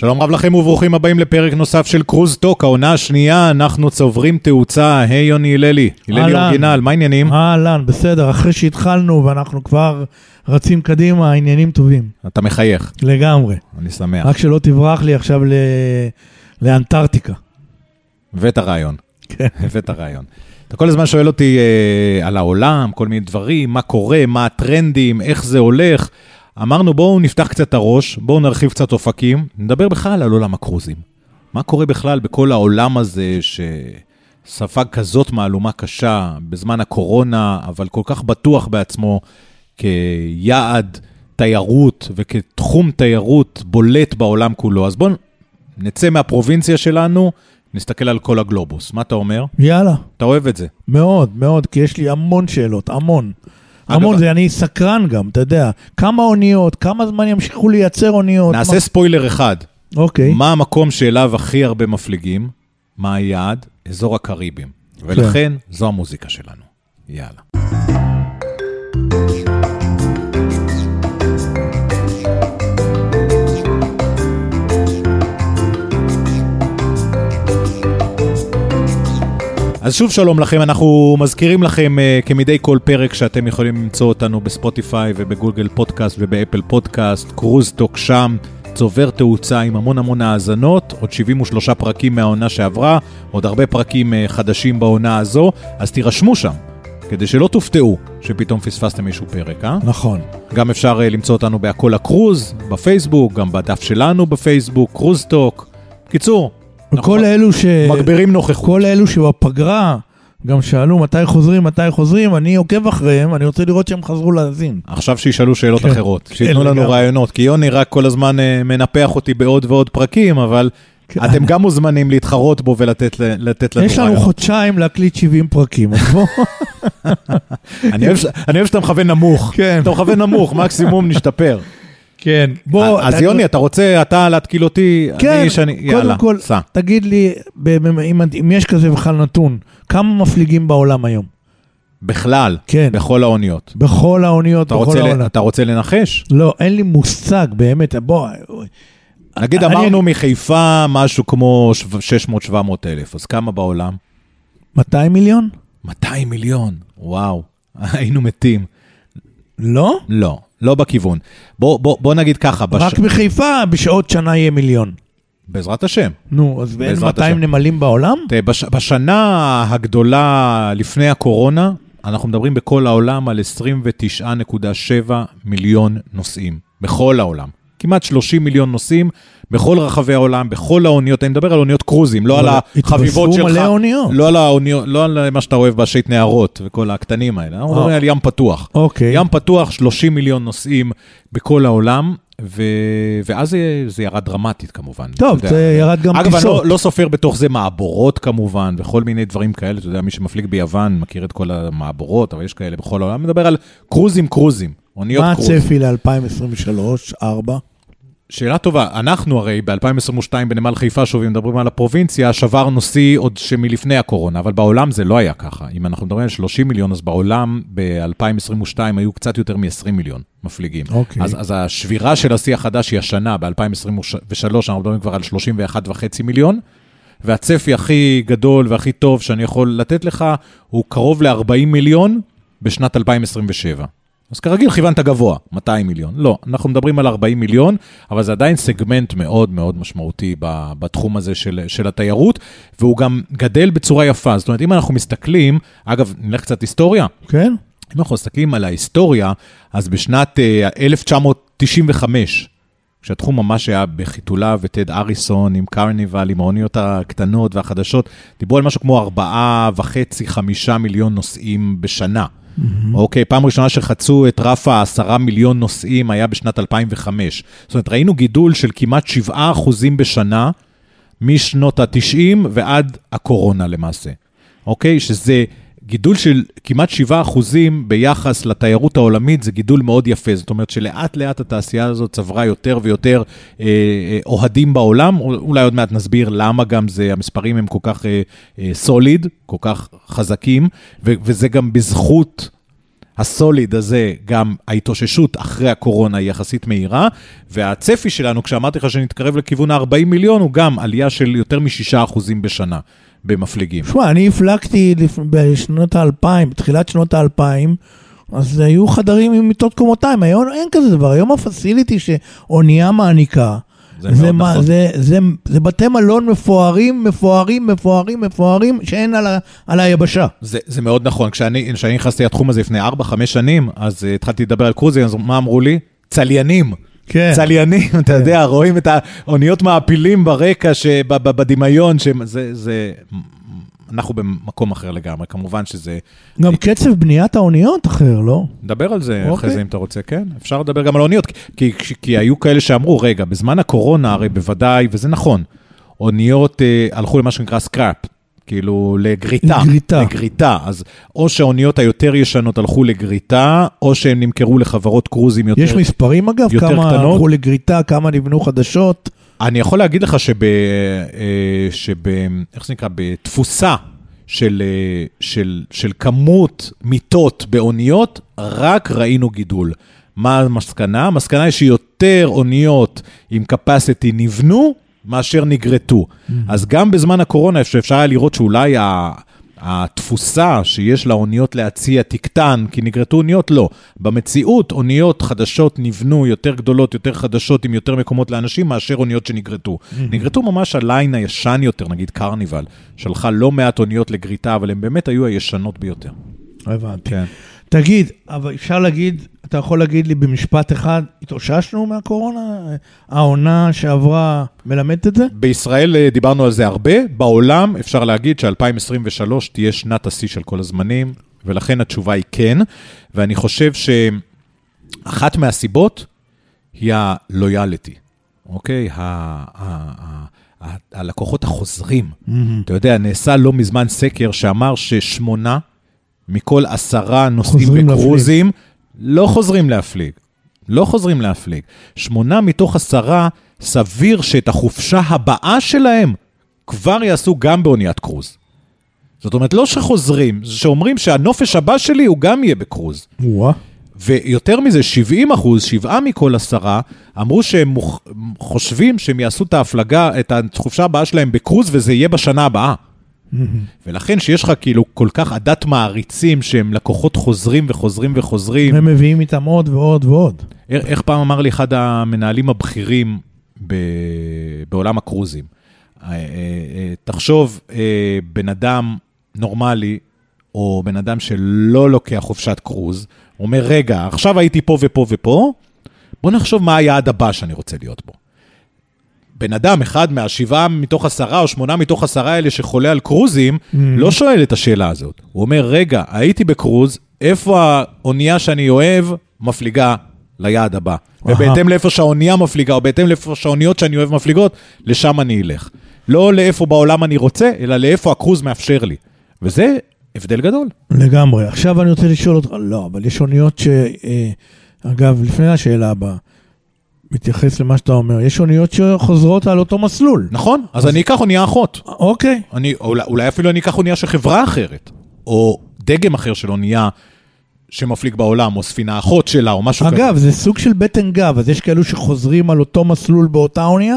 שלום רב לכם וברוכים הבאים לפרק נוסף של קרוז טוק, העונה השנייה, אנחנו צוברים תאוצה. היי יוני הללי, הללי. אורגינל, מה העניינים? אהלן, בסדר, אחרי שהתחלנו ואנחנו כבר רצים קדימה, העניינים טובים. אתה מחייך, לגמרי. אני שמח. רק שלא תברח לי עכשיו ל... לאנטארקטיקה. הבאת רעיון, כן. הבאת רעיון. אתה כל הזמן שואל אותי אה, על העולם, כל מיני דברים, מה קורה, מה הטרנדים, איך זה הולך. אמרנו בואו נפתח קצת את הראש, בואו נרחיב קצת אופקים, נדבר בכלל על עולם הקרוזים. מה קורה בכלל בכל העולם הזה שספג כזאת מהלומה קשה בזמן הקורונה, אבל כל כך בטוח בעצמו כיעד תיירות וכתחום תיירות בולט בעולם כולו. אז בואו נצא מהפרובינציה שלנו, נסתכל על כל הגלובוס. מה אתה אומר? יאללה, אתה אוהב את זה. מאוד, מאוד, כי יש לי המון שאלות, המון. אגב- המון, זה אני סקרן גם, אתה יודע. כמה אוניות, כמה זמן ימשיכו לייצר אוניות. נעשה מה- ספוילר אחד. אוקיי. מה המקום שאליו הכי הרבה מפליגים? מה היעד? אזור הקריבים. ולכן, זו המוזיקה שלנו. יאללה. אז שוב שלום לכם, אנחנו מזכירים לכם uh, כמדי כל פרק שאתם יכולים למצוא אותנו בספוטיפיי ובגוגל פודקאסט ובאפל פודקאסט, קרוזטוק שם, צובר תאוצה עם המון המון האזנות, עוד 73 פרקים מהעונה שעברה, עוד הרבה פרקים uh, חדשים בעונה הזו, אז תירשמו שם, כדי שלא תופתעו שפתאום פספסתם איזשהו פרק, אה? נכון. גם אפשר uh, למצוא אותנו בהכל הקרוז, בפייסבוק, גם בדף שלנו בפייסבוק, קרוזטוק. קיצור, וכל אלו ש... מגבירים נוכחות. כל אלו שבפגרה גם שאלו מתי חוזרים, מתי חוזרים, אני עוקב אחריהם, אני רוצה לראות שהם חזרו להאזין. עכשיו שישאלו שאלות כן. אחרות, שייתנו כן, לנו לגמרי. רעיונות, כי יוני רק כל הזמן אה, מנפח אותי בעוד ועוד פרקים, אבל כן. אתם גם מוזמנים להתחרות בו ולתת לתת לנו יש לנו רעיונות. חודשיים להקליט 70 פרקים, אז בוא. אני אוהב ש- אני אוהב שאתה מכוון נמוך. כן. אתה מכוון נמוך, מקסימום נשתפר. כן, בוא. אז יוני, אתה רוצה אתה להתקיל אותי? כן, אני שאני- יאללה, קודם כל. תגיד לי, אם יש כזה בכלל נתון, כמה מפליגים בעולם היום? בכלל, כן. בכל האוניות. בכל האוניות, בכל העולם. אתה רוצה לנחש? לא, אין לי מושג, באמת, בוא. נגיד אני- אמרנו מחיפה משהו כמו 600-700 אלף, אז כמה בעולם? 200 מיליון? 200 מיליון, וואו, היינו מתים. לא? לא, לא בכיוון. בוא, בוא, בוא נגיד ככה, בש... רק בחיפה בשעות שנה יהיה מיליון. בעזרת השם. נו, אז אין בעזרת 200 השם. נמלים בעולם? תראה, בש... בשנה הגדולה לפני הקורונה, אנחנו מדברים בכל העולם על 29.7 מיליון נוסעים. בכל העולם. כמעט 30 מיליון נוסעים בכל רחבי העולם, בכל האוניות, אני מדבר על אוניות קרוזים, לא על החביבות שלך. התווספו מלא אוניות. לא על האוניות, לא על מה שאתה אוהב בשיט נהרות וכל הקטנים האלה, אנחנו מדברים על ים פתוח. אוקיי. ים פתוח, 30 מיליון נוסעים בכל העולם, ו... ואז זה, זה ירד דרמטית כמובן. טוב. זה ירד גם אגב, אני טיסות. לא, לא סופר בתוך זה מעבורות כמובן, וכל מיני דברים כאלה, אתה יודע, מי שמפליג ביוון מכיר את כל המעבורות, אבל יש כאלה בכל העולם, מדבר על קרוזים קרוזים, אוניות מה קרוזים. הצפי ל-2023, 4? שאלה טובה, אנחנו הרי ב-2022 בנמל חיפה, שוב, אם מדברים על הפרובינציה, שברנו שיא עוד שמלפני הקורונה, אבל בעולם זה לא היה ככה. אם אנחנו מדברים על 30 מיליון, אז בעולם ב-2022 היו קצת יותר מ-20 מיליון מפליגים. אוקיי. אז, אז השבירה של השיא החדש היא השנה, ב-2023, אנחנו מדברים כבר על 31.5 מיליון, והצפי הכי גדול והכי טוב שאני יכול לתת לך, הוא קרוב ל-40 מיליון בשנת 2027. אז כרגיל כיוונת גבוה, 200 מיליון. לא, אנחנו מדברים על 40 מיליון, אבל זה עדיין סגמנט מאוד מאוד משמעותי בתחום הזה של, של התיירות, והוא גם גדל בצורה יפה. זאת אומרת, אם אנחנו מסתכלים, אגב, נלך קצת היסטוריה, כן? אם אנחנו מסתכלים על ההיסטוריה, אז בשנת אה, 1995, כשהתחום ממש היה בחיתוליו, וטד אריסון עם קרניבל, עם האוניות הקטנות והחדשות, דיברו על משהו כמו ארבעה וחצי, חמישה מיליון נוסעים בשנה. אוקיי, פעם ראשונה שחצו את רף העשרה מיליון נוסעים היה בשנת 2005. זאת אומרת, ראינו גידול של כמעט 7 אחוזים בשנה, משנות ה-90 ועד הקורונה למעשה. אוקיי? שזה גידול של כמעט 7 אחוזים ביחס לתיירות העולמית, זה גידול מאוד יפה. זאת אומרת שלאט לאט התעשייה הזאת צברה יותר ויותר אה, אה, אוהדים בעולם. אולי עוד מעט נסביר למה גם זה, המספרים הם כל כך אה, אה, סוליד, כל כך חזקים, ו- וזה גם בזכות הסוליד הזה, גם ההתאוששות אחרי הקורונה היא יחסית מהירה, והצפי שלנו, כשאמרתי לך שנתקרב לכיוון ה-40 מיליון, הוא גם עלייה של יותר מ-6% בשנה במפליגים. שמע, אני הפלגתי בשנות האלפיים, בתחילת שנות האלפיים, אז היו חדרים עם מיטות קומותיים, היום אין כזה דבר, היום הפסיליטי שאונייה מעניקה. זה זה, מה, נכון. זה, זה, זה בתי מלון מפוארים, מפוארים, מפוארים, מפוארים, שאין על, ה, על היבשה. זה, זה מאוד נכון. כשאני, כשאני נכנסתי לתחום הזה לפני 4-5 שנים, אז uh, התחלתי לדבר על קרוזים, אז מה אמרו לי? צליינים. כן. צליינים, אתה יודע, רואים את האוניות מעפילים ברקע, בדמיון, שזה, זה, אנחנו במקום אחר לגמרי, כמובן שזה, גם קצב בניית האוניות אחר, לא? נדבר על זה אחרי אוקיי. זה אם אתה רוצה, כן, אפשר לדבר גם על אוניות, כי, כי, כי היו כאלה שאמרו, רגע, בזמן הקורונה, הרי בוודאי, וזה נכון, אוניות אה, הלכו למה שנקרא סקראפ, כאילו לגריטה. לגריטה. לגריטה. אז או שהאוניות היותר ישנות הלכו לגריטה, או שהן נמכרו לחברות קרוזים יותר... יש מספרים אגב? יותר כמה קטנות? הלכו לגריטה, כמה נבנו חדשות? אני יכול להגיד לך שב... אה, שב... איך זה נקרא? בתפוסה של, אה, של, של כמות מיטות באוניות, רק ראינו גידול. מה המסקנה? המסקנה היא שיותר אוניות עם capacity נבנו מאשר נגרטו. אז גם בזמן הקורונה, שאפשר היה לראות שאולי ה... התפוסה שיש לאוניות להציע תקטן, כי נגרטו אוניות, לא. במציאות, אוניות חדשות נבנו יותר גדולות, יותר חדשות, עם יותר מקומות לאנשים, מאשר אוניות שנגרטו. נגרטו ממש הליין הישן יותר, נגיד קרניבל, שלחה לא מעט אוניות לגריטה, אבל הן באמת היו הישנות ביותר. הבנתי. כן. תגיד, אבל אפשר להגיד, אתה יכול להגיד לי במשפט אחד, התאוששנו מהקורונה? העונה שעברה מלמדת את זה? בישראל אה, דיברנו על זה הרבה, בעולם אפשר להגיד ש-2023 תהיה שנת השיא של כל הזמנים, ולכן התשובה היא כן, ואני חושב שאחת מהסיבות היא הלויאליטי, אוקיי? ה- ה- ה- ה- הלקוחות החוזרים. אתה יודע, נעשה לא מזמן סקר שאמר ששמונה מכל עשרה נוסעים בקרוזים לא חוזרים להפליג. לא חוזרים להפליג. שמונה מתוך עשרה, סביר שאת החופשה הבאה שלהם כבר יעשו גם באוניית קרוז. זאת אומרת, לא שחוזרים, זה שאומרים שהנופש הבא שלי הוא גם יהיה בקרוז. וואה. ויותר מזה, 70 אחוז, שבעה מכל עשרה, אמרו שהם מוכ... חושבים שהם יעשו את ההפלגה, את החופשה הבאה שלהם בקרוז, וזה יהיה בשנה הבאה. ולכן שיש לך כאילו כל כך עדת מעריצים שהם לקוחות חוזרים וחוזרים וחוזרים. הם מביאים איתם עוד ועוד ועוד. איך פעם אמר לי אחד המנהלים הבכירים ב... בעולם הקרוזים, אה, אה, אה, תחשוב, בן אדם נורמלי, או בן אדם שלא לוקח חופשת קרוז, אומר, רגע, עכשיו הייתי פה ופה ופה, בוא נחשוב מה היעד הבא שאני רוצה להיות בו. בן אדם, אחד מהשבעה מתוך עשרה או שמונה מתוך עשרה האלה שחולה על קרוזים, לא שואל את השאלה הזאת. הוא אומר, רגע, הייתי בקרוז, איפה האונייה שאני אוהב מפליגה ליעד הבא? ובהתאם לאיפה שהאונייה מפליגה, או בהתאם לאיפה שהאוניות שאני אוהב מפליגות, לשם אני אלך. לא לאיפה בעולם אני רוצה, אלא לאיפה הקרוז מאפשר לי. וזה הבדל גדול. לגמרי. עכשיו אני רוצה לשאול אותך, לא, אבל יש אוניות ש... אה, אגב, לפני השאלה הבאה, מתייחס למה שאתה אומר, יש אוניות שחוזרות על אותו מסלול. נכון? אז אני אקח אונייה אחות. אוקיי. אני, אולי, אולי אפילו אני אקח אונייה של חברה אחרת, או דגם אחר של אונייה שמפליג בעולם, או ספינה אחות שלה, או משהו כזה. אגב, זה סוג של בטן גב, אז יש כאלו שחוזרים על אותו מסלול באותה אונייה?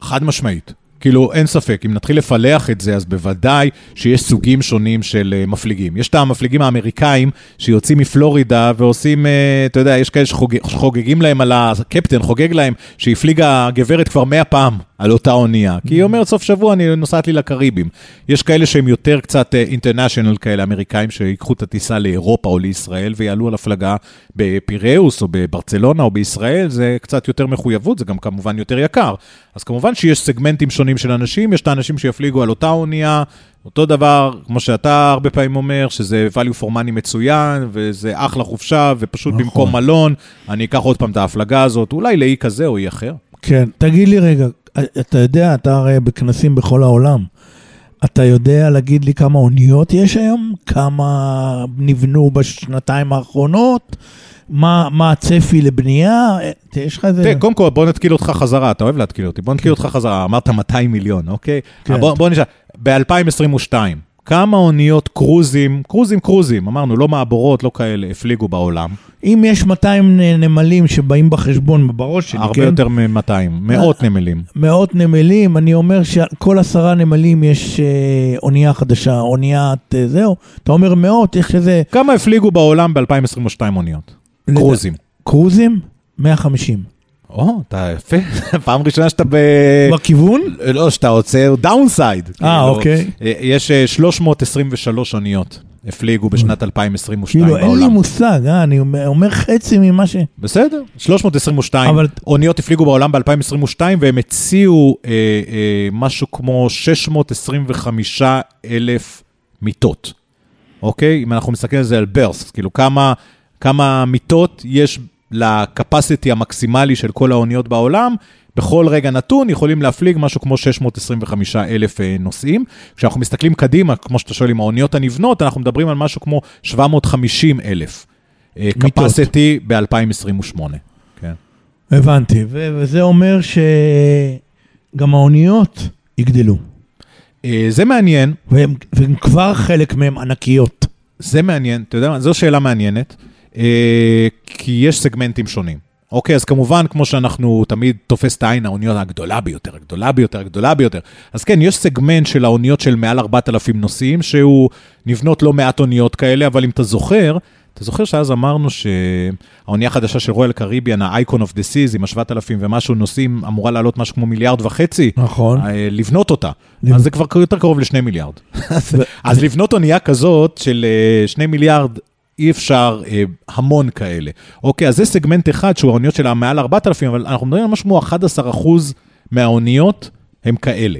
חד משמעית. כאילו, אין ספק, אם נתחיל לפלח את זה, אז בוודאי שיש סוגים שונים של uh, מפליגים. יש את המפליגים האמריקאים שיוצאים מפלורידה ועושים, uh, אתה יודע, יש כאלה שחוגגים שחוגג, להם על. הקפטן חוגג להם שהפליגה הגברת כבר מאה פעם על אותה אונייה. כי היא אומרת, סוף שבוע אני נוסעת לי לקריבים. יש כאלה שהם יותר קצת אינטרנשיונל כאלה, אמריקאים, שיקחו את הטיסה לאירופה או לישראל ויעלו על הפלגה בפיראוס או בברצלונה או בישראל, זה קצת יותר מחויבות, זה גם כמובן יותר יקר. אז כמובן שיש סגמנטים שונים של אנשים, יש את האנשים שיפליגו על אותה אונייה, אותו דבר, כמו שאתה הרבה פעמים אומר, שזה value for money מצוין, וזה אחלה חופשה, ופשוט נכון. במקום מלון, אני אקח עוד פעם את ההפלגה הזאת, אולי לאי כזה או אי אחר. כן. תגיד לי רגע, אתה יודע, אתה הרי בכנסים בכל העולם. אתה יודע להגיד לי כמה אוניות יש היום? כמה נבנו בשנתיים האחרונות? מה, מה הצפי לבנייה? אה, יש לך איזה... תראה, קודם כל, בוא נתקיל אותך חזרה, אתה אוהב להתקיל אותי, בוא נתקיל אותך חזרה, אמרת 200 מיליון, אוקיי? כן. בוא, בוא נשאל, ב-2022, כמה אוניות קרוזים, קרוזים קרוזים, אמרנו, לא מעבורות, לא כאלה, הפליגו בעולם. אם יש 200 נ- נמלים שבאים בחשבון בראש שלי, הרבה כן? יותר מ-200, מאות נמלים. מאות נמלים, אני אומר שעל כל עשרה נמלים יש אה, אונייה חדשה, אוניית אה, זהו. אתה אומר מאות, יש איזה... כמה הפליגו בעולם ב-2022 אוניות? קרוזים. קרוזים? 150. או, אתה יפה, פעם ראשונה שאתה ב... בכיוון? לא, שאתה עוצר דאונסייד. אה, אוקיי. יש אה, 323 אוניות הפליגו בשנת 2022 כאילו, אין לי בעולם. מושג, אה, אני אומר חצי ממה ש... בסדר, 322 אבל- אוניות הפליגו בעולם ב-2022, והם הציעו אה, אה, משהו כמו 625 אלף מיטות, אוקיי? אם אנחנו מסתכלים על זה על ברס, כאילו כמה, כמה מיטות יש לקפסיטי המקסימלי של כל האוניות בעולם, בכל רגע נתון יכולים להפליג משהו כמו 625 אלף אה, נוסעים. כשאנחנו מסתכלים קדימה, כמו שאתה שואל עם האוניות הנבנות, אנחנו מדברים על משהו כמו 750 אלף. קפסיטי ב-2028. כן. הבנתי, ו- וזה אומר שגם האוניות יגדלו, אה, זה מעניין, והם, והם כבר חלק מהם ענקיות. זה מעניין, אתה יודע מה, זו שאלה מעניינת, אה, כי יש סגמנטים שונים. אוקיי, אז כמובן, כמו שאנחנו תמיד תופס את העין, האוניות הגדולה ביותר, הגדולה ביותר, הגדולה ביותר. אז כן, יש סגמנט של האוניות של מעל 4,000 נוסעים, שהוא נבנות לא מעט אוניות כאלה, אבל אם אתה זוכר, אתה זוכר שאז אמרנו שהאונייה החדשה של רויאל קריביאן, ה-Icon of the Seas, עם ה-7,000 ומשהו נוסעים, אמורה לעלות משהו כמו מיליארד וחצי, נכון. אה, לבנות אותה. לבנות. אז זה כבר יותר קרוב לשני מיליארד. אז לבנות אונייה כזאת של אה, שני מיליארד, אי אפשר אה, המון כאלה. אוקיי, אז זה סגמנט אחד שהוא האוניות שלה מעל 4,000, אבל אנחנו מדברים על משהו כמו 11 אחוז מהאוניות הם כאלה.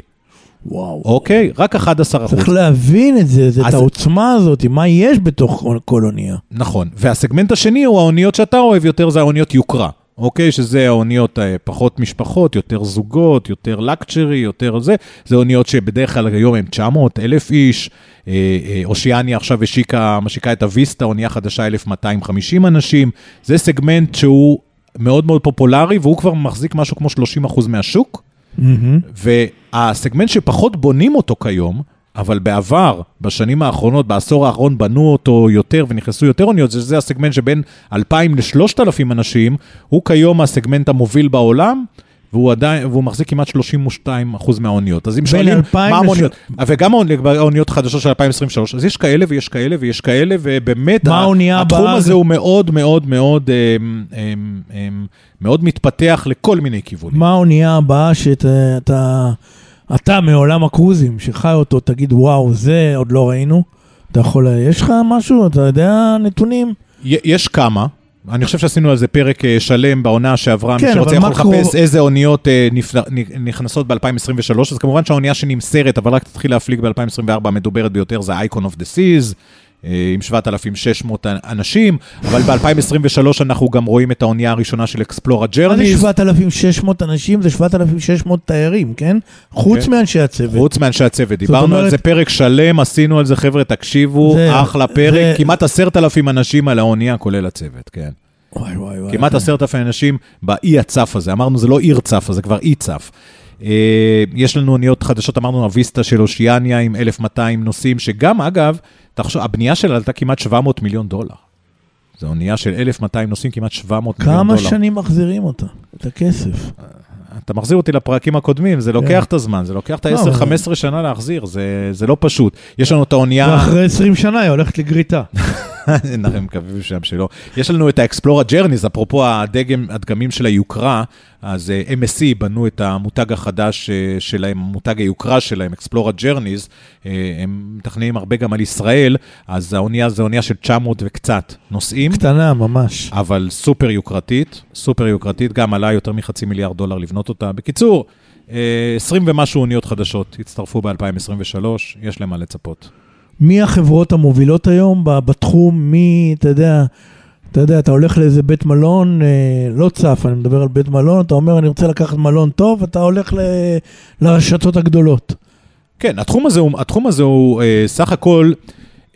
וואו. אוקיי? רק 11 אחוז. צריך להבין את זה, זה את אז- העוצמה הזאת, מה יש בתוך כל אונייה. נכון. והסגמנט השני הוא האוניות שאתה אוהב יותר, זה האוניות יוקרה. אוקיי? שזה האוניות אה, פחות משפחות, יותר זוגות, יותר לקצ'רי, יותר זה. זה אוניות שבדרך כלל היום הם 900, 1,000 איש. אה, אה, אושיאניה עכשיו השיקה, משיקה את הוויסטה, אונייה חדשה 1,250 אנשים. זה סגמנט שהוא מאוד מאוד פופולרי, והוא כבר מחזיק משהו כמו 30% מהשוק. מהמם. והסגמנט שפחות בונים אותו כיום, אבל בעבר, בשנים האחרונות, בעשור האחרון בנו אותו יותר ונכנסו יותר אוניות, זה, זה הסגמנט שבין 2,000 ל-3,000 אנשים, הוא כיום הסגמנט המוביל בעולם. והוא עדיין, והוא מחזיק כמעט 32 אחוז מהאוניות. אז אם שואלים 2,000 מה לש- המוניות, וגם האונ- האוניות חדשות של 2023, אז יש כאלה ויש כאלה ויש כאלה, ובאמת, התחום הבאה? הזה הוא מאוד מאוד מאוד, אמ, אמ, אמ, מאוד מתפתח לכל מיני כיוונים. מה האונייה הבאה שאתה, אתה, מעולם הקרוזים, שחי אותו, תגיד, וואו, זה עוד לא ראינו? אתה יכול, יש לך משהו? אתה יודע נתונים? יש כמה. אני חושב שעשינו על זה פרק אה, שלם בעונה שעברה, כן, מי שרוצה יכול מה קורה- לחפש איזה אוניות אה, נכנסות ב-2023, אז כמובן שהאונייה שנמסרת, אבל רק תתחיל להפליג ב-2024, המדוברת ביותר זה ה-Icon of the Seas, אה, עם 7,600 אנשים, אבל ב-2023 אנחנו גם רואים את האונייה הראשונה של אקספלורה מה זה ג'רניז, 7,600 אנשים? זה 7,600 תיירים, כן? חוץ כן. מאנשי הצוות. חוץ מאנשי הצוות. דיברנו על אומרת- זה פרק שלם, עשינו על זה, חבר'ה, תקשיבו, זה- אחלה פרק, זה- כמעט עשרת אלפים אנשים על האונייה, כולל הצוות, כן. וואי, וואי, וואי. כמעט עשרת אלפים אנשים באי הצף הזה. אמרנו, זה לא עיר צף, זה כבר אי צף. אה, יש לנו אוניות חדשות, אמרנו, הוויסטה של אושיאניה עם 1,200 נוסעים, שגם, אגב, תחשוב, הבנייה שלה עלתה כמעט 700 מיליון דולר. זו אונייה של 1,200 נוסעים, כמעט 700 מיליון כמה דולר. שנים מחזירים אותה? את הכסף. אתה מחזיר אותי לפרקים הקודמים, זה לוקח כן. את הזמן, זה לוקח את לא, ה-10-15 שנה להחזיר, זה לא פשוט. יש לנו את האונייה... ואחרי 20 שנה היא הולכת לגריטה. אנחנו מקווים שם שלא. יש לנו את האקספלורה ג'רניז, אפרופו הדגם, הדגמים של היוקרה, אז אה, MSC בנו את המותג החדש אה, שלהם, המותג היוקרה שלהם, אקספלורה ג'רניז, הם מתכננים הרבה גם על ישראל, אז האונייה זו אונייה של 900 וקצת נוסעים. קטנה ממש. אבל סופר יוקרתית, סופר יוקרתית, גם עלה יותר מחצי מיליארד דולר לבנות אותה. בקיצור, אה, 20 ומשהו אוניות חדשות הצטרפו ב-2023, יש להם מה לצפות. מי החברות המובילות היום בתחום? מי, אתה יודע, אתה יודע, אתה הולך לאיזה בית מלון, אה, לא צף, אני מדבר על בית מלון, אתה אומר, אני רוצה לקחת מלון טוב, אתה הולך ל, לרשתות הגדולות. כן, התחום הזה הוא, התחום הזה הוא אה, סך הכל,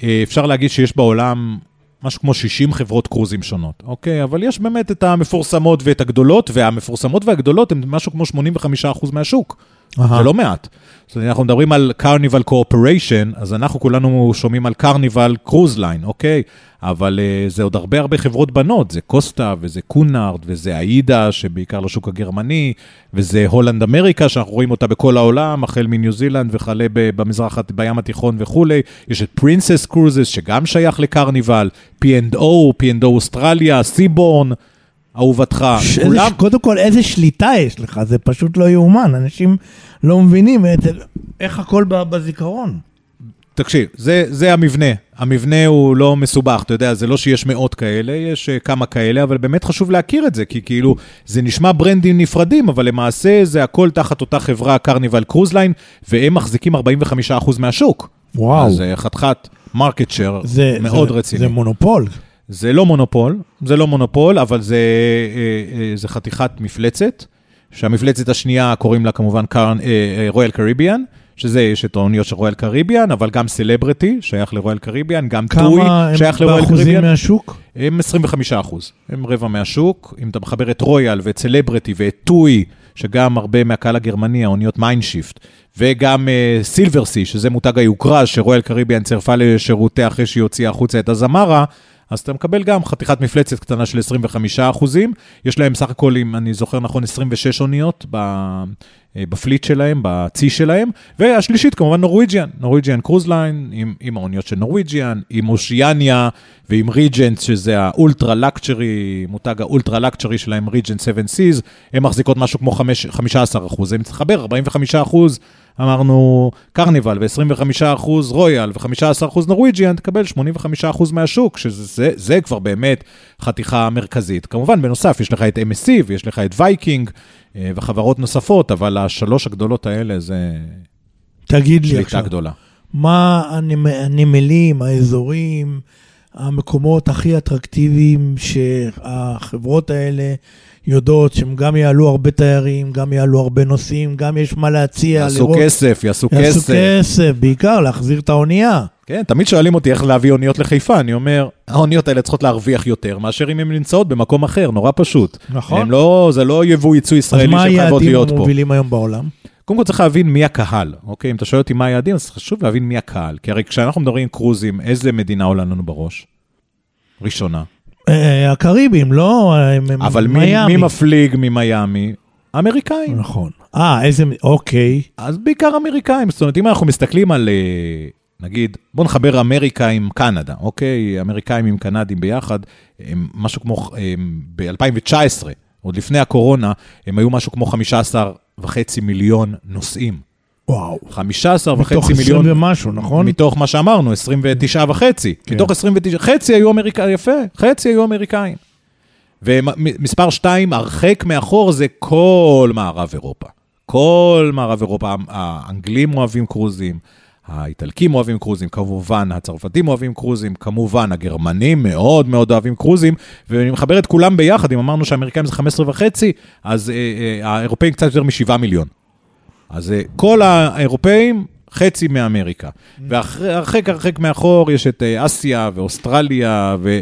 אה, אפשר להגיד שיש בעולם משהו כמו 60 חברות קרוזים שונות, אוקיי? אבל יש באמת את המפורסמות ואת הגדולות, והמפורסמות והגדולות הן משהו כמו 85% מהשוק. אהה. זה לא מעט. אנחנו מדברים על קרניבל קורפוריישן, אז אנחנו כולנו שומעים על קרניבל קרוז ליין, אוקיי? אבל uh, זה עוד הרבה הרבה חברות בנות, זה קוסטה וזה קונארד וזה אאידה, שבעיקר לשוק הגרמני, וזה הולנד אמריקה, שאנחנו רואים אותה בכל העולם, החל מניו זילנד וכלה במזרח, בים התיכון וכולי. יש את פרינסס קרוזס, שגם שייך לקרניבל, P&O, P&O אוסטרליה, סיבורן, אהובתך, ש- כולם... איזה- קודם כל, איזה שליטה יש לך, זה פשוט לא יאומן, אנשים לא מבינים את, איך הכל בזיכרון. תקשיב, זה, זה המבנה. המבנה הוא לא מסובך, אתה יודע, זה לא שיש מאות כאלה, יש uh, כמה כאלה, אבל באמת חשוב להכיר את זה, כי כאילו, זה נשמע ברנדים נפרדים, אבל למעשה זה הכל תחת אותה חברה, קרניבל קרוזליין, והם מחזיקים 45% מהשוק. וואו. אז uh, חתיכת market share מאוד זה, רציני. זה מונופול. זה לא מונופול, זה לא מונופול, אבל זה, אה, אה, זה חתיכת מפלצת, שהמפלצת השנייה קוראים לה כמובן רויאל קריביאן, שזה, יש את האוניות של רויאל קריביאן, אבל גם סלבריטי, שייך לרויאל קריביאן, גם טוי, כמה הם שייך לרויאל באחוזים קריביאן. מהשוק? הם 25 אחוז, הם רבע מהשוק. אם אתה מחבר את רויאל ואת סלבריטי ואת טוי, שגם הרבה מהקהל הגרמני, האוניות מיין שיף, וגם סילבר סי, שזה מותג היוקרה, שרויאל קריביאן צירפה לשורותיה אחרי שהיא הוציאה החוצה את אזמרה, אז אתה מקבל גם חתיכת מפלצת קטנה של 25 אחוזים. יש להם סך הכל, אם אני זוכר נכון, 26 אוניות. אה, ב fleet שלהם, בצי שלהם, והשלישית כמובן נורוויג'יאן, נורוויג'יאן קרוז ליין, עם, עם האוניות של נורוויג'יאן, עם אושיאניה ועם ריג'נט, שזה ה ultra luxury, מותג ה ultra luxury שלהם, ריג'נט 7 סיז, הן מחזיקות משהו כמו 5, 15 אחוז, אם תחבר 45 אחוז, אמרנו קרניבל, ו-25 אחוז רויאל, ו-15 אחוז נורוויג'יאן, תקבל 85 אחוז מהשוק, שזה זה, זה כבר באמת חתיכה מרכזית. כמובן, בנוסף, יש לך את MSC ויש לך את וייקינג, אה, וחברות נוספות, אבל השלוש הגדולות האלה זה תגיד לי עכשיו, גדולה. מה הנמ- הנמלים, האזורים, המקומות הכי אטרקטיביים שהחברות האלה יודעות שהם גם יעלו הרבה תיירים, גם יעלו הרבה נוסעים, גם יש מה להציע, יעשו כסף, יעשו יעשו כסף. כסף, בעיקר להחזיר את האונייה. כן, תמיד שואלים אותי איך להביא אוניות לחיפה, אני אומר, האוניות האלה צריכות להרוויח יותר מאשר אם הן נמצאות במקום אחר, נורא פשוט. נכון. הם לא, זה לא יבוא ייצוא אז ישראלי מה שהן חייבות היעדים להיות פה. המובילים היום בעולם? קודם כל צריך להבין מי הקהל, אוקיי? אם אתה שואל אותי מה היעדים, אז חשוב להבין מי הקהל. כי הרי כשאנחנו מדברים קרוזים, איזה מדינה עולה לנו בראש? ראשונה. אה, הקריבים, לא? הם- הם אבל מי, מפליג ממיאמי? אמריקאים. נכון. אה, איזה... אוקיי. אז בעיקר אמריקאים. זאת אומרת, אם אנחנו מסתכלים על, אה, נגיד, בוא נחבר אמריקה עם קנדה, אוקיי? אמריקאים עם קנדים ביחד, הם משהו כמו, ב-2019, עוד לפני הקורונה, הם היו משהו כמו 15 וחצי מיליון נוסעים. וואו. 15 מתוך וחצי 20 מיליון, ומשהו, נכון? מתוך מה שאמרנו, 29 וחצי. כן. מתוך 29, חצי היו אמריקאים, יפה, חצי היו אמריקאים. ומספר 2, הרחק מאחור זה כל מערב אירופה. כל מערב אירופה, האנגלים אוהבים קרוזים, האיטלקים אוהבים קרוזים, כמובן הצרפתים אוהבים קרוזים, כמובן הגרמנים מאוד מאוד אוהבים קרוזים, ואני מחבר את כולם ביחד, אם אמרנו שהאמריקאים זה 15 וחצי, אז אה, אה, האירופאים קצת יותר מ-7 מיליון. אז אה, כל האירופאים, חצי מאמריקה. והרחק הרחק מאחור יש את אה, אסיה ואוסטרליה, ו...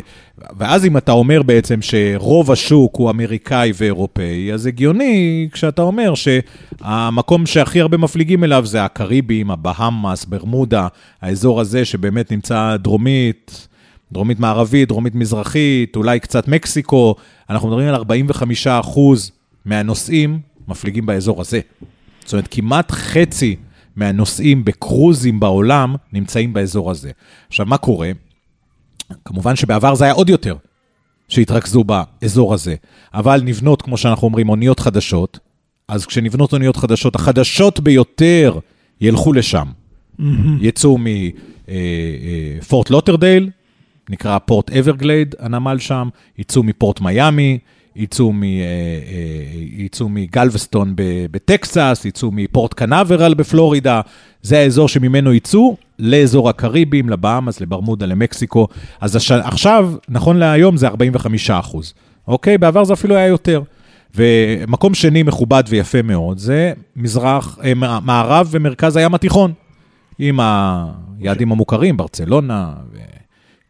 ואז אם אתה אומר בעצם שרוב השוק הוא אמריקאי ואירופאי, אז הגיוני כשאתה אומר שהמקום שהכי הרבה מפליגים אליו זה הקריבים, הבהאמאס, ברמודה, האזור הזה שבאמת נמצא דרומית, דרומית מערבית, דרומית מזרחית, אולי קצת מקסיקו, אנחנו מדברים על 45 אחוז מהנוסעים מפליגים באזור הזה. זאת אומרת, כמעט חצי מהנוסעים בקרוזים בעולם נמצאים באזור הזה. עכשיו, מה קורה? כמובן שבעבר זה היה עוד יותר שהתרכזו באזור הזה, אבל נבנות, כמו שאנחנו אומרים, אוניות חדשות, אז כשנבנות אוניות חדשות, החדשות ביותר ילכו לשם. יצאו מפורט לודרדייל, נקרא פורט אברגליידס, הנמל שם, יצאו מפורט מיאמי, יצאו, מ, אה, אה, יצאו מגלווסטון בטקסס, יצאו מפורט קנברל בפלורידה, זה האזור שממנו יצאו לאזור הקריבים, לבאמאס, לברמודה, למקסיקו. אז הש... עכשיו, נכון להיום זה 45 אחוז, אוקיי? בעבר זה אפילו היה יותר. ומקום שני מכובד ויפה מאוד זה מזרח, אה, מערב ומרכז הים התיכון, עם היעדים המוכרים, ברצלונה, ו...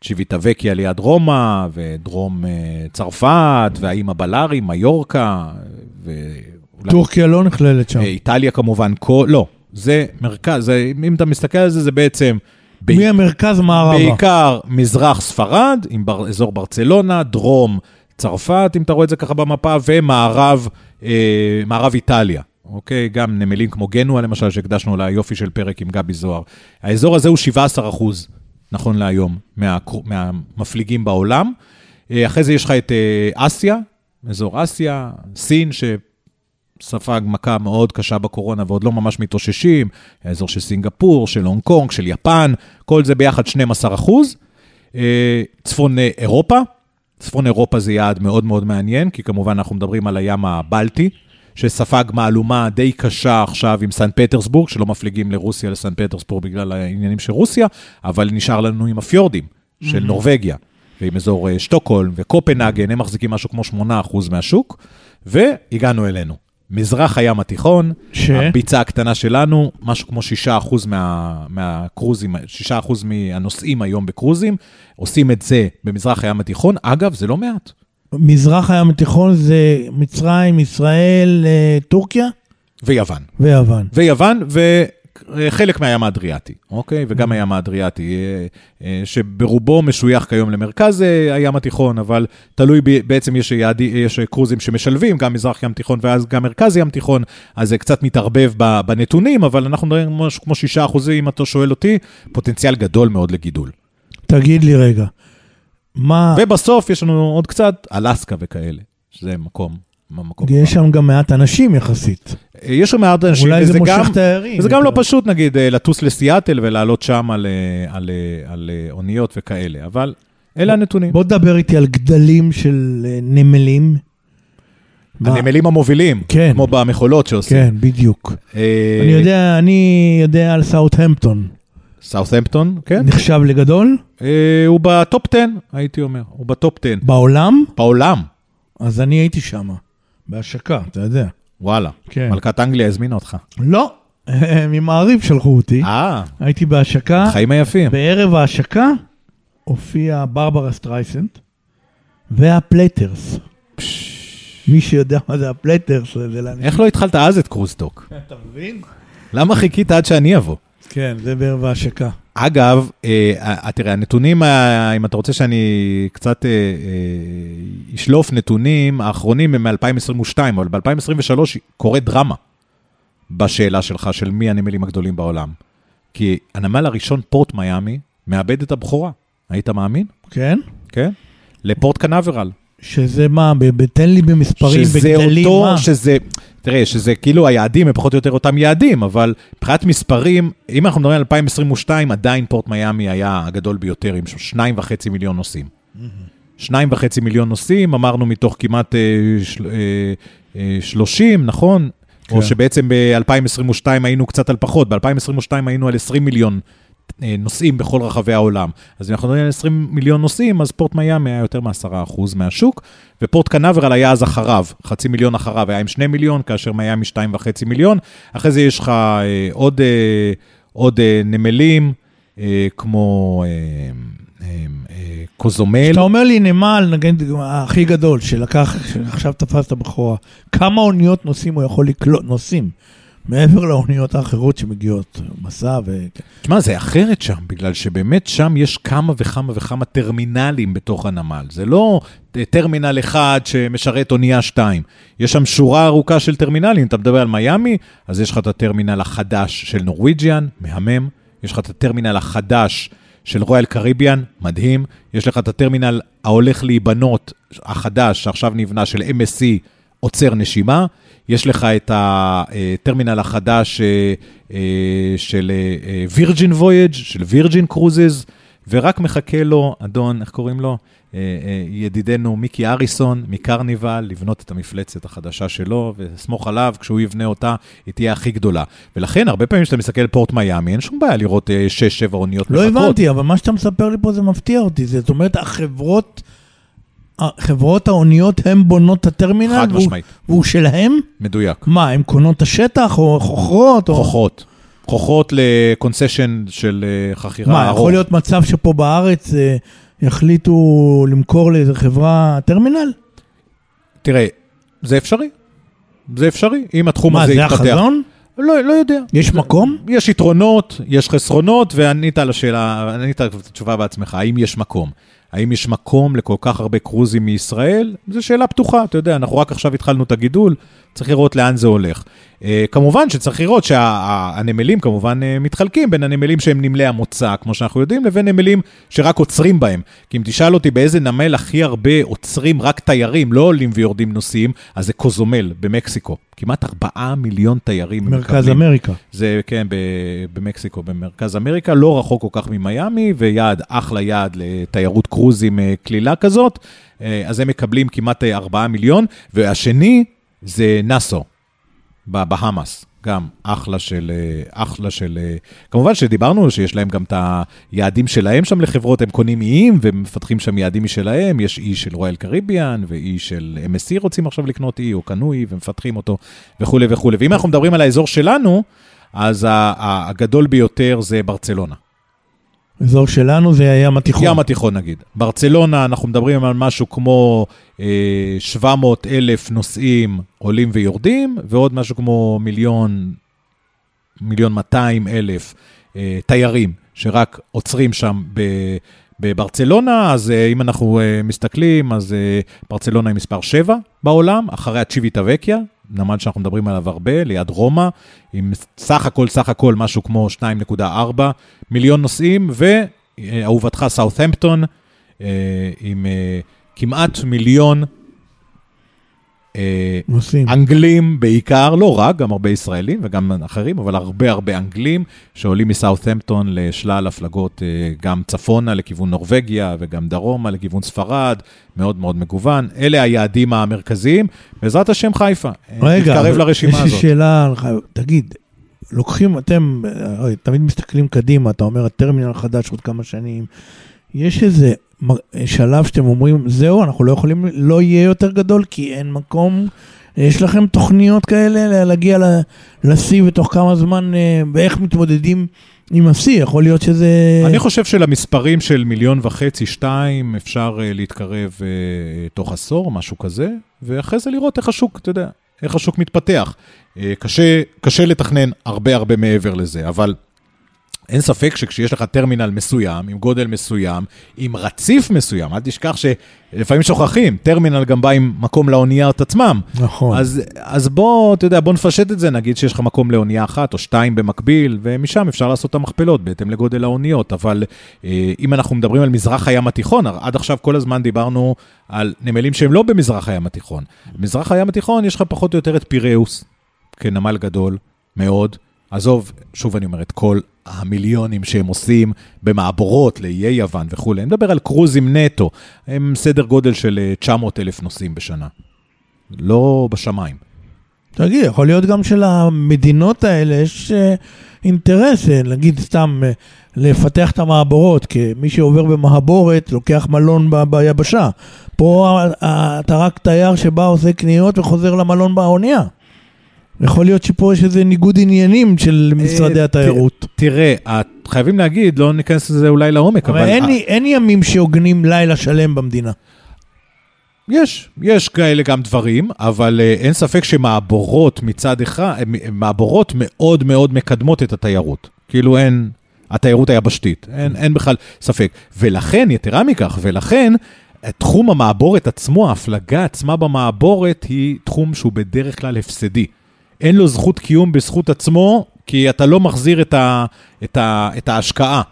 צ'יוויטה וקיה ליד רומא, ודרום uh, צרפת, והאיים הבלארי, מיורקה, אולי טורקיה לא נכללת שם. אה, איטליה כמובן, כל, לא, זה מרכז, זה, אם אתה מסתכל על זה, זה בעצם... ב- מהמרכז מערבה. בעיקר מזרח ספרד, עם בר, אזור ברצלונה, דרום צרפת, אם אתה רואה את זה ככה במפה, ומערב אה, מערב איטליה. אוקיי? גם נמלים כמו גנוע, למשל, שהקדשנו לה יופי של פרק עם גבי זוהר. האזור הזה הוא 17 אחוז, נכון להיום, מה, מהמפליגים בעולם. אה, אחרי זה יש לך את אה, אסיה, אזור אסיה, סין, שספג מכה מאוד קשה בקורונה ועוד לא ממש מתאוששים, האזור של סינגפור, של הונג קונג, של יפן, כל זה ביחד 12 אחוז. אה, צפון אירופה, צפון אירופה זה יעד מאוד מאוד מעניין, כי כמובן אנחנו מדברים על הים הבלטי, שספג מהלומה די קשה עכשיו עם סן פטרסבורג, שלא מפליגים לרוסיה לסן פטרסבורג בגלל העניינים של רוסיה, אבל נשאר לנו עם הפיורדים של Mhm. נורבגיה, ועם אזור אה, שטוקהולם וקופנהגן, הם מחזיקים משהו כמו 8% מהשוק, והגענו אלינו. מזרח הים התיכון, ש? הביצה הקטנה שלנו, משהו כמו 6% מה, מהקרוזים, 6% מהנוסעים היום בקרוזים, עושים את זה במזרח הים התיכון. אגב, זה לא מעט. מזרח הים התיכון זה מצרים, ישראל, אה, טורקיה ויוון. ויוון. ויוון, וחלק מהים האדריאטי, אוקיי? וגם הים האדריאטי, אה, אה, שברובו משוייך כיום למרכז הים התיכון, אבל תלוי, ב- בעצם יש, יעדי, יש קרוזים שמשלבים, גם מזרח ים תיכון ואז גם מרכז ים תיכון, אז זה קצת מתערבב בנתונים, אבל אנחנו מדברים משהו כמו 6 אחוזים, אם אתה שואל אותי, פוטנציאל גדול מאוד לגידול. תגיד לי רגע, מה, ובסוף יש לנו עוד קצת אלסקה וכאלה, שזה מקום. יש שם גם מעט אנשים יחסית. יש שם מעט אנשים, אולי זה מושך גם- תיירים. וזה גם לא פשוט, נגיד, אה, לטוס לסיאטל ולעלות שם על, אה, על, אה, על אה, אוניות וכאלה, אבל אלה הנתונים. בוא תדבר איתי על גדלים של אה, נמלים. הנמלים המובילים, כן. כמו במכולות שעושים. כן, בדיוק. אה, אני יודע, אני יודע על סאוטהמפטון. סאות'המפטון, כן. נחשב לגדול אה, הוא בטופ 10, הייתי אומר, הוא ב top 10. בעולם, בעולם, אז אני הייתי שם, בהשקה, אתה יודע. וואלה. כן. מלכת אנגליה הזמינה אותך. לא, ממעריב שלחו אותי. אה, הייתי בהשקה, חיים היפים. בערב ההשקה הופיע ברברה סטרייסנט והפלטרס. מי שיודע מה זה הפלטרס, זה לאנשים. איך לא התחלת אז את קרוזטוק? אתה מבין? למה חיכית עד שאני אבוא? כן, זה בערב ההשקה. אגב, אה, אה, תראה, הנתונים, אה, אם אתה רוצה שאני קצת אה, אה, אשלוף נתונים, האחרונים הם מ-2022, אבל ב-2023 קורה דרמה בשאלה שלך של מי הנמלים הגדולים בעולם. כי הנמל הראשון, פורט מיאמי, מאבד את הבכורה. היית מאמין? כן? כן? לפורט קנברל. שזה מה, תן לי במספרים, שזה בגדלים, אותו, מה? שזה, תראה, שזה כאילו היעדים הם פחות או יותר אותם יעדים, אבל מבחינת מספרים, אם אנחנו מדברים על 2022, עדיין פורט מיאמי היה הגדול ביותר עם שניים וחצי מיליון נוסעים. שניים וחצי מיליון נוסעים, אמרנו מתוך כמעט אה, של, אה, אה, 30, נכון? כן. או שבעצם ב-2022 היינו קצת על פחות, ב-2022 היינו על 20 מיליון נוסעים בכל רחבי העולם. אז אם אנחנו מדברים על 20 מיליון נוסעים, אז פורט מיאמי היה יותר מ-10% מהשוק, ופורט קנברל היה אז אחריו, חצי מיליון אחריו, היה עם 2 מיליון, כאשר מיאמי 2.5 מיליון. אחרי זה יש לך אה, עוד, אה, עוד אה, נמלים, אה, כמו אה, אה, אה, קוזומל. כשאתה אומר לי נמל, נגיד הכי גדול, שלקח, שעכשיו תפס את הבכורה, כמה אוניות נוסעים הוא יכול לקלוט, נוסעים, מעבר לאוניות האחרות שמגיעות, מסע ו... תשמע, זה אחרת שם, בגלל שבאמת שם יש כמה וכמה וכמה טרמינלים בתוך הנמל. זה לא טרמינל אחד שמשרת אונייה שתיים. יש שם שורה ארוכה של טרמינלים. אתה מדבר על מיאמי, אז יש לך את הטרמינל החדש של נורוויג'יאן, מהמם. יש לך את הטרמינל החדש של רויאל קריביאן, מדהים. יש לך את הטרמינל ההולך להיבנות, החדש, שעכשיו נבנה, של MSC, עוצר נשימה. יש לך את הטרמינל החדש אה, אה, של וירג'ין וויג', של וירג'ין קרוזז, ורק מחכה לו, אדון, איך קוראים לו? אה, אה, ידידנו מיקי אריסון מקרניבל, לבנות את המפלצת החדשה שלו, וסמוך עליו, כשהוא יבנה אותה, היא תהיה הכי גדולה. ולכן, הרבה פעמים כשאתה מסתכל על פורט מיאמי, אין שום בעיה לראות 6-7 אוניות לא מחכות. הבנתי, אבל מה שאתה מספר לי פה זה מפתיע אותי. זאת אומרת, החברות, חברות האוניות, הן בונות את הטרמינל? חד והוא- משמעית, והוא שלהם? מדויק. מה, הן קונות את השטח או חוכרות? או... חוכרות. חוכרות לקונסשן של אה, חכירה מה, ארוך. יכול להיות מצב שפה בארץ אה, יחליטו למכור לאיזה חברה טרמינל? תראה, זה אפשרי. זה אפשרי, אם התחום מה, הזה זה יתפתח. החזון? לא, לא יודע. יש מקום? יש יתרונות, יש חסרונות, וענית על השאלה, ענית את התשובה בעצמך, האם יש מקום? האם יש מקום לכל כך הרבה קרוזים מישראל? זו שאלה פתוחה, אתה יודע, אנחנו רק עכשיו התחלנו את הגידול, צריך לראות לאן זה הולך. Uh, כמובן שצריך לראות שהנמלים כמובן uh, מתחלקים בין הנמלים שהם נמלי המוצא, כמו שאנחנו יודעים, לבין נמלים שרק עוצרים בהם. כי אם תשאל אותי באיזה נמל הכי הרבה עוצרים רק תיירים, לא עולים ויורדים נוסעים, אז זה קוזומל במקסיקו. כמעט 4 מיליון תיירים מרכז מקבלים. אמריקה. זה כן, במקסיקו, במרכז אמריקה, לא רחוק כל כך ממיאמי, ויעד, אחלה יעד לתיירות קרוזים אה, קלילה כזאת, אה, אז הם מקבלים כמעט אה, 4 מיליון, והשני זה נאסו, בבהאמאס. גם אחלה של, אה, אחלה של, אה, כמובן שדיברנו שיש להם גם את היעדים שלהם שם לחברות, הם קונים איים ומפתחים שם יעדים משלהם, יש אי של רויאל קריביאן ואי של MSC רוצים עכשיו לקנות אי או קנו אי ומפתחים אותו וכולי וכולי. ואם אנחנו מדברים על האזור שלנו, אז הגדול ביותר זה ברצלונה. אזור שלנו זה הים התיכון. ים התיכון נגיד. ברצלונה, אנחנו מדברים על משהו כמו אה, 700 אלף נוסעים עולים ויורדים, ועוד משהו כמו מיליון, מיליון 200 אלף אה, תיירים שרק עוצרים שם ב, בברצלונה. אז אה, אם אנחנו אה, מסתכלים, אז אה, ברצלונה היא מספר 7 בעולם, אחריה צ'יוויטה וקיה, נמל שאנחנו מדברים עליו הרבה, ליד רומא, עם סך הכל, סך הכל משהו כמו 2.4 מיליון נוסעים, ואהובתך סאות'המפטון, אה, עם אה, כמעט מיליון נוסעים. אנגלים בעיקר, לא רק, גם הרבה ישראלים וגם אחרים, אבל הרבה הרבה אנגלים שעולים מסאות'המפטון לשלל הפלגות, אה, גם צפונה לכיוון נורבגיה וגם דרומה לכיוון ספרד, מאוד מאוד מגוון. אלה היעדים המרכזיים, בעזרת השם חיפה. אה, רגע, תתקרב לרשימה יש לי הזאת. שאלה, לך, תגיד, לוקחים, אתם תמיד מסתכלים קדימה, אתה אומר, הטרמינל החדש עוד כמה שנים, יש איזה שלב שאתם אומרים, זהו, אנחנו לא יכולים, לא יהיה יותר גדול, כי אין מקום, יש לכם תוכניות כאלה להגיע לשיא בתוך כמה זמן, אה, ואיך מתמודדים עם השיא, יכול להיות שזה... אני חושב שלמספרים של מיליון וחצי, שתיים, אפשר uh, להתקרב uh, תוך עשור, משהו כזה, ואחרי זה לראות איך השוק, אתה יודע, איך השוק מתפתח. קשה, קשה לתכנן הרבה הרבה מעבר לזה, אבל אין ספק שכשיש לך טרמינל מסוים, עם גודל מסוים, עם רציף מסוים, אל תשכח שלפעמים שוכחים, טרמינל גם בא עם מקום לאוניות עצמם. נכון. אז, אז בוא, אתה יודע, בוא נפשט את זה, נגיד שיש לך מקום לאונייה אחת או שתיים במקביל, ומשם אפשר לעשות את המכפלות בהתאם לגודל האוניות, אבל אה, אם אנחנו מדברים על מזרח הים התיכון, עד עכשיו כל הזמן דיברנו על נמלים שהם לא במזרח הים התיכון. במזרח הים התיכון יש לך פחות או יותר את פיראוס, כנמל גדול מאוד. עזוב, שוב אני אומר, את כל המיליונים שהם עושים במעבורות לאיי יוון וכולי. אני מדבר על קרוזים נטו, הם סדר גודל של אה, 900 אלף נוסעים בשנה. לא בשמיים. תגיד, יכול להיות גם שלמדינות האלה יש אה, אינטרס, אה, נגיד סתם, אה, לפתח את המעבורות, כי מי שעובר במעבורת לוקח מלון ב- ביבשה. פה אתה רק תייר שבא, עושה קניות וחוזר למלון באונייה. יכול להיות שפה יש איזה ניגוד עניינים של משרדי אה, התיירות. תראה, חייבים להגיד, לא ניכנס לזה אולי לעומק, אבל... אבל אין, ימים שהוגנים לילה שלם במדינה. יש, יש כאלה גם דברים, אבל אה, אין ספק שמעבורות מצד אחד, אה, מעבורות מאוד מאוד מקדמות את התיירות. כאילו אין, התיירות היבשתית, אין, אין בכלל ספק. ולכן, יתרה מכך, ולכן, תחום המעבורת עצמו, ההפלגה עצמה במעבורת, היא תחום שהוא בדרך כלל הפסדי. אין לו זכות קיום בזכות עצמו, כי אתה לא מחזיר את, ה, את, ה, את ההשקעה.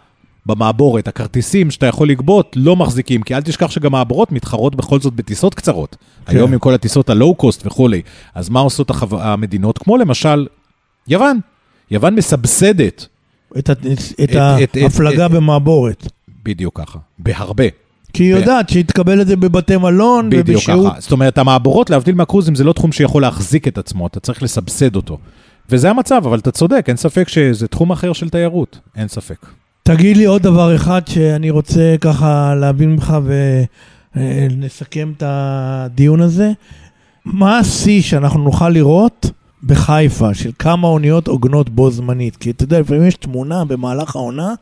במעבורת, הכרטיסים שאתה יכול לגבות לא מחזיקים, כי אל תשכח שגם מעבורות מתחרות בכל זאת בטיסות קצרות. כן. היום עם כל הטיסות הלואו-קוסט וכולי. אז מה עושות החו... המדינות? כמו למשל יוון. יוון מסבסדת, את, את את- את- ההפלגה את- במעבורת. בדיוק ככה, בהרבה. כי היא יודעת שהיא תקבל את זה בבתי מלון בדיוק ובשהות. ככה. זאת אומרת, המעבורות, להבדיל מהקרוזים, זה לא תחום שיכול להחזיק את עצמו, אתה צריך לסבסד אותו. וזה המצב, אבל אתה צודק, אין ספק שזה תחום אחר של תיירות, אין ספק. תגיד לי עוד דבר אחד שאני רוצה ככה להבין ממך ונסכם את הדיון הזה. מה השיא שאנחנו נוכל לראות בחיפה של כמה אוניות עוגנות בו זמנית? כי אתה יודע, לפעמים יש תמונה במהלך העונה,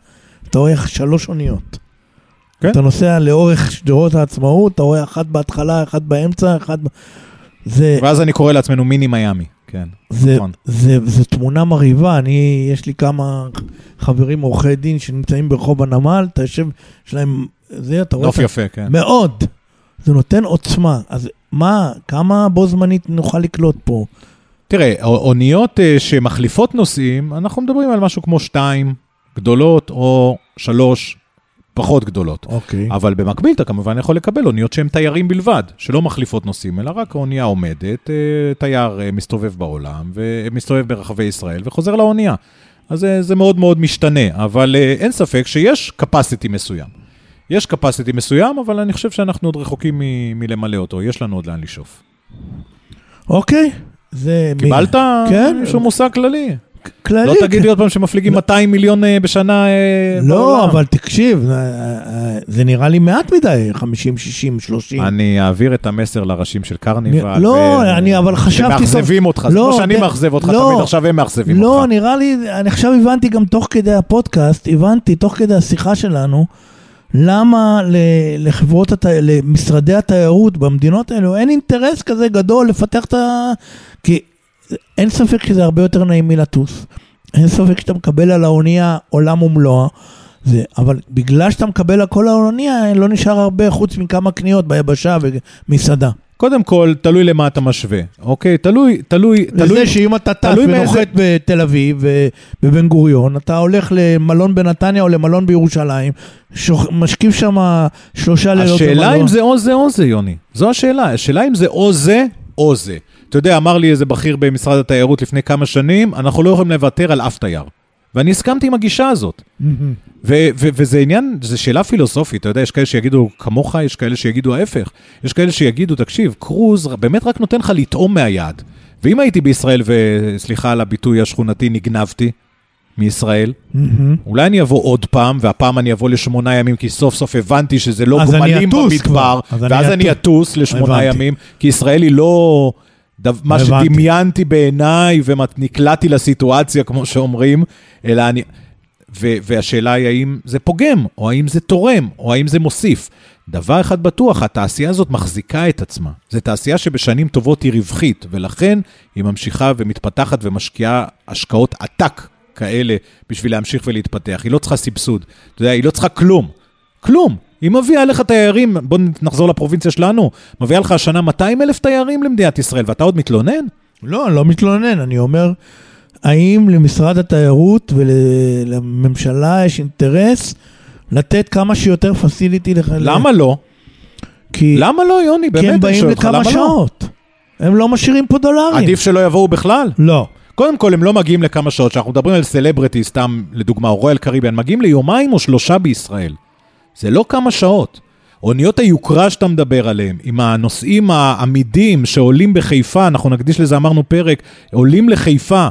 אתה רואה שלוש אוניות. כן. אתה נוסע לאורך שדרות העצמאות, אתה רואה אחת בהתחלה, אחת באמצע, אחת... זה, ואז אני קורא לעצמנו מיני מיאמי, כן. זה, נכון. זה, זה תמונה מרהיבה, אני, יש לי כמה חברים עורכי דין שנמצאים ברחוב הנמל, אתה יושב, יש להם, זה, אתה רואה, נוף יפה, כן. מאוד. זה נותן עוצמה. אז מה, כמה בו זמנית נוכל לקלוט פה? תראה, אוניות אה, שמחליפות נוסעים, אנחנו מדברים על משהו כמו שתיים גדולות או שלוש פחות גדולות. אוקיי. אבל במקביל אתה כמובן יכול לקבל אוניות שהן תיירים בלבד, שלא מחליפות נוסעים, אלא רק האונייה עומדת, אה, תייר אה, מסתובב בעולם, ומסתובב ברחבי ישראל וחוזר לאונייה. אז זה, זה מאוד מאוד משתנה, אבל אה, אין ספק שיש capacity מסוים. יש capacity מסוים, אבל אני חושב שאנחנו עוד רחוקים מ- מלמלא אותו, יש לנו עוד לאן לשאוף. אוקיי. זה... קיבלת כן. איזשהו מושג כללי? כללי. לא תגיד לי עוד פעם שמפליגים 200 מיליון אה, בשנה אה, לא, בעולם. אבל תקשיב, אה, זה נראה לי מעט מדי, 50, 60, 30. אני אעביר את המסר לראשים של קרניבל. לא, אני אבל חשבתי טוב. שמאכזבים אותך, זה לא, כמו שאני מאכזב אותך לא. תמיד, עכשיו הם מאכזבים לא, אותך. נראה לי, אני עכשיו הבנתי גם תוך כדי הפודקאסט, הבנתי תוך כדי השיחה שלנו, למה לחברות, הת... למשרדי התיירות במדינות האלו אין אינטרס כזה גדול לפתח את ה... כי אין ספק שזה הרבה יותר נעים מלטוס. אין ספק שאתה מקבל על האונייה עולם ומלואה. זה, אבל בגלל שאתה מקבל הכל על האונייה, לא נשאר הרבה חוץ מכמה קניות ביבשה ומסעדה. קודם כל, תלוי למה אתה משווה, אוקיי? תלוי, תלוי, תלוי. לזה שאם אתה טס תלוי מאיזה- ונוחת בתל אביב ובבן גוריון, אתה הולך למלון בנתניה או למלון בירושלים, שוכ... משכיב שם שלושה לילות השאלה במלון. אם זה או זה או זה, יוני. זו השאלה. השאלה אם זה או זה או זה. אתה יודע, אמר לי איזה בכיר במשרד התיירות לפני כמה שנים, אנחנו לא יכולים לוותר על אף תייר. ואני הסכמתי עם הגישה הזאת. ו- ו- וזה עניין, זו שאלה פילוסופית, אתה יודע, יש כאלה שיגידו כמוך, יש כאלה שיגידו ההפך. יש כאלה שיגידו, תקשיב, קרוז באמת רק נותן לך לטעום מהיעד. ואם הייתי בישראל, וסליחה על הביטוי השכונתי, נגנבתי מישראל. אולי אני אבוא עוד פעם, והפעם אני אבוא לשמונה ימים, כי סוף סוף הבנתי שזה לא גמלים במדבר, ואז אני אטוס. לשמונה. ימים, כי ישראל היא לא... דו- מה הבנתי. שדמיינתי בעיניי ונקלעתי לסיטואציה, כמו שאומרים, אלא אני... ו- והשאלה היא האם זה פוגם, או האם זה תורם, או האם זה מוסיף. דבר אחד בטוח, התעשייה הזאת מחזיקה את עצמה. זו תעשייה שבשנים טובות היא רווחית, ולכן היא ממשיכה ומתפתחת ומשקיעה השקעות עתק כאלה בשביל להמשיך ולהתפתח. היא לא צריכה סבסוד, אתה יודע, היא לא צריכה כלום. כלום. היא מביאה לך תיירים, בוא נחזור לפרובינציה שלנו, מביאה לך השנה 200 אלף תיירים למדינת ישראל, ואתה עוד מתלונן? לא, אני לא מתלונן, אני אומר, האם למשרד התיירות ולממשלה יש אינטרס לתת כמה שיותר פסיליטי לך? למה לא? כי, למה לא, יוני? באמת, כי הם אני באים שואל אותך, לכמה למה לא? שעות. הם לא משאירים פה דולרים. עדיף שלא יבואו בכלל. לא. קודם כל, הם לא מגיעים לכמה שעות, כשאנחנו מדברים על סלבריטי, סתם לדוגמה, או רויאל קריביאן, מגיעים ליומיים או שלושה בישראל. זה לא כמה שעות. אוניות היוקרה שאתה מדבר עליהן, עם הנוסעים העמידים שעולים בחיפה, אנחנו נקדיש לזה, אמרנו פרק, עולים לחיפה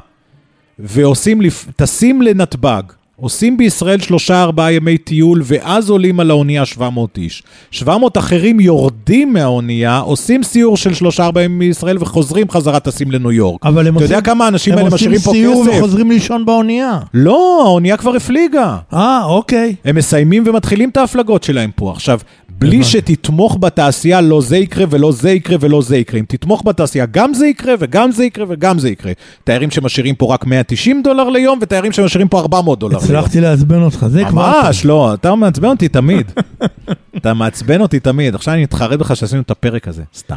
ועושים, טסים לנתב"ג, עושים בישראל שלושה ארבעה ימי טיול, ואז עולים על האונייה 700 איש. 700 אחרים יורדים מהאונייה, עושים סיור של שלושה ארבעה ימים בישראל וחוזרים חזרה, טסים לניו יורק. אבל הם אתה עושים... יודע כמה האנשים הם האלה עושים משאירים פה סיור כסף? וחוזרים לישון באונייה. לא, האונייה כבר הפליגה. אה, אוקיי. הם מסיימים ומתחילים את ההפלגות שלהם פה. עכשיו, בלי. שתתמוך בתעשייה, לא זה יקרה ולא זה יקרה ולא זה יקרה. אם תתמוך בתעשייה, גם זה יקרה וגם זה יקרה וגם זה יקרה. תיירים שמשאירים פה רק 190 דולר ליום, ותיירים שמשאירים פה 400 דולר ליום. הצלחתי לעצבן אותך, זה כבר... ממש לא, אתה מעצבן אותי תמיד. אתה מעצבן אותי תמיד. עכשיו אני מתחרט בך שעשינו את הפרק הזה, סתם.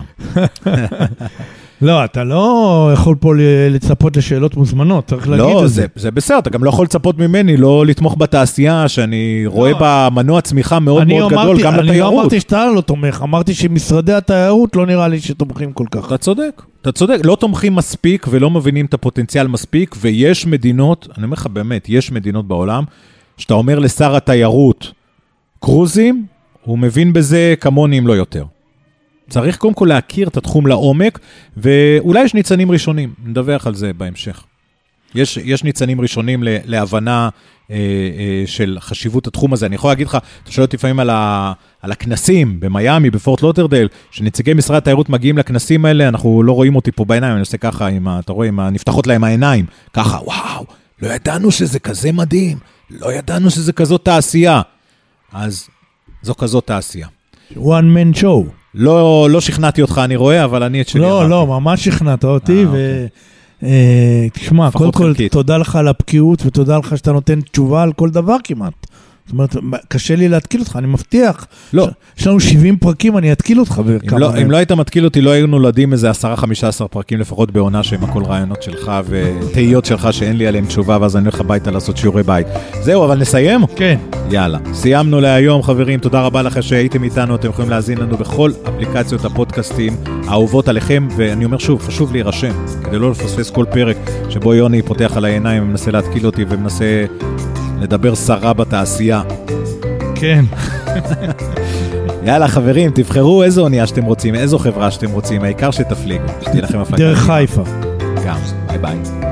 לא, אתה לא יכול פה לצפות לשאלות מוזמנות, צריך להגיד לא, את זה, זה. זה בסדר, אתה גם לא יכול לצפות ממני לא לתמוך בתעשייה, שאני רואה בה מנוע צמיחה מאוד מאוד גדול, אמרתי- גם אני לא לתיירות. אמרתי שאתה לא תומך, אמרתי שמשרדי התיירות לא נראה לי שתומכים כל כך. אתה צודק, אתה צודק, לא תומכים מספיק ולא מבינים את הפוטנציאל מספיק, ויש מדינות, אני אומר לך באמת, יש מדינות בעולם, שאתה אומר לשר התיירות, קרוזים, הוא מבין בזה כמוני אם לא יותר. צריך קודם כל להכיר את התחום לעומק, ואולי יש ניצנים ראשונים, נדווח על זה בהמשך. יש, יש ניצנים ראשונים להבנה אה, אה, של חשיבות התחום הזה. אני יכול להגיד לך, אתה שואל אותי לפעמים על, ה, על הכנסים במיאמי, בפורט לוטרדל, שנציגי משרד התיירות מגיעים לכנסים האלה, אנחנו לא רואים אותי פה בעיניים, אני עושה ככה, עם ה, אתה רואה, עם ה, נפתחות להם העיניים, ככה, וואו, לא ידענו שזה כזה מדהים, לא ידענו שזה כזאת תעשייה. אז זו כזאת תעשייה. one man show. לא, לא שכנעתי אותך, אני רואה, אבל אני את שלי לא, אמרתי. לא, ממש שכנעת אותי, אה, ו... אה, תשמע, קודם כל. תודה לך על הבקיאות ותודה לך שאתה נותן תשובה על כל דבר כמעט. זאת אומרת, קשה לי להתקיל אותך, אני מבטיח. לא. יש לנו 70 פרקים, אני אתקיל אותך אם בכמה... לא, אם לא היית מתקיל אותי, לא היו נולדים איזה 10-15 פרקים לפחות בעונה שהם הכל רעיונות שלך ותהיות שלך שאין לי עליהם תשובה, ואז אני הולך הביתה לעשות שיעורי בית. זהו, אבל נסיים? כן. יאללה. סיימנו להיום, חברים. תודה רבה לכם שהייתם איתנו. אתם יכולים להאזין לנו בכל אפליקציות הפודקאסטים האהובות עליכם, ואני אומר שוב, חשוב להירשם, כדי לא לפספס כל פרק שבו יוני פותח על העיניים ומנסה להתקיל אותי ומנסה לדבר סרה בתעשייה. כן. יאללה, חברים, תבחרו איזו אונייה שאתם רוצים, איזו חברה שאתם רוצים, העיקר שתפליגו. שתהיה לכם הפלגה. דרך חיפה. גם. ביי ביי.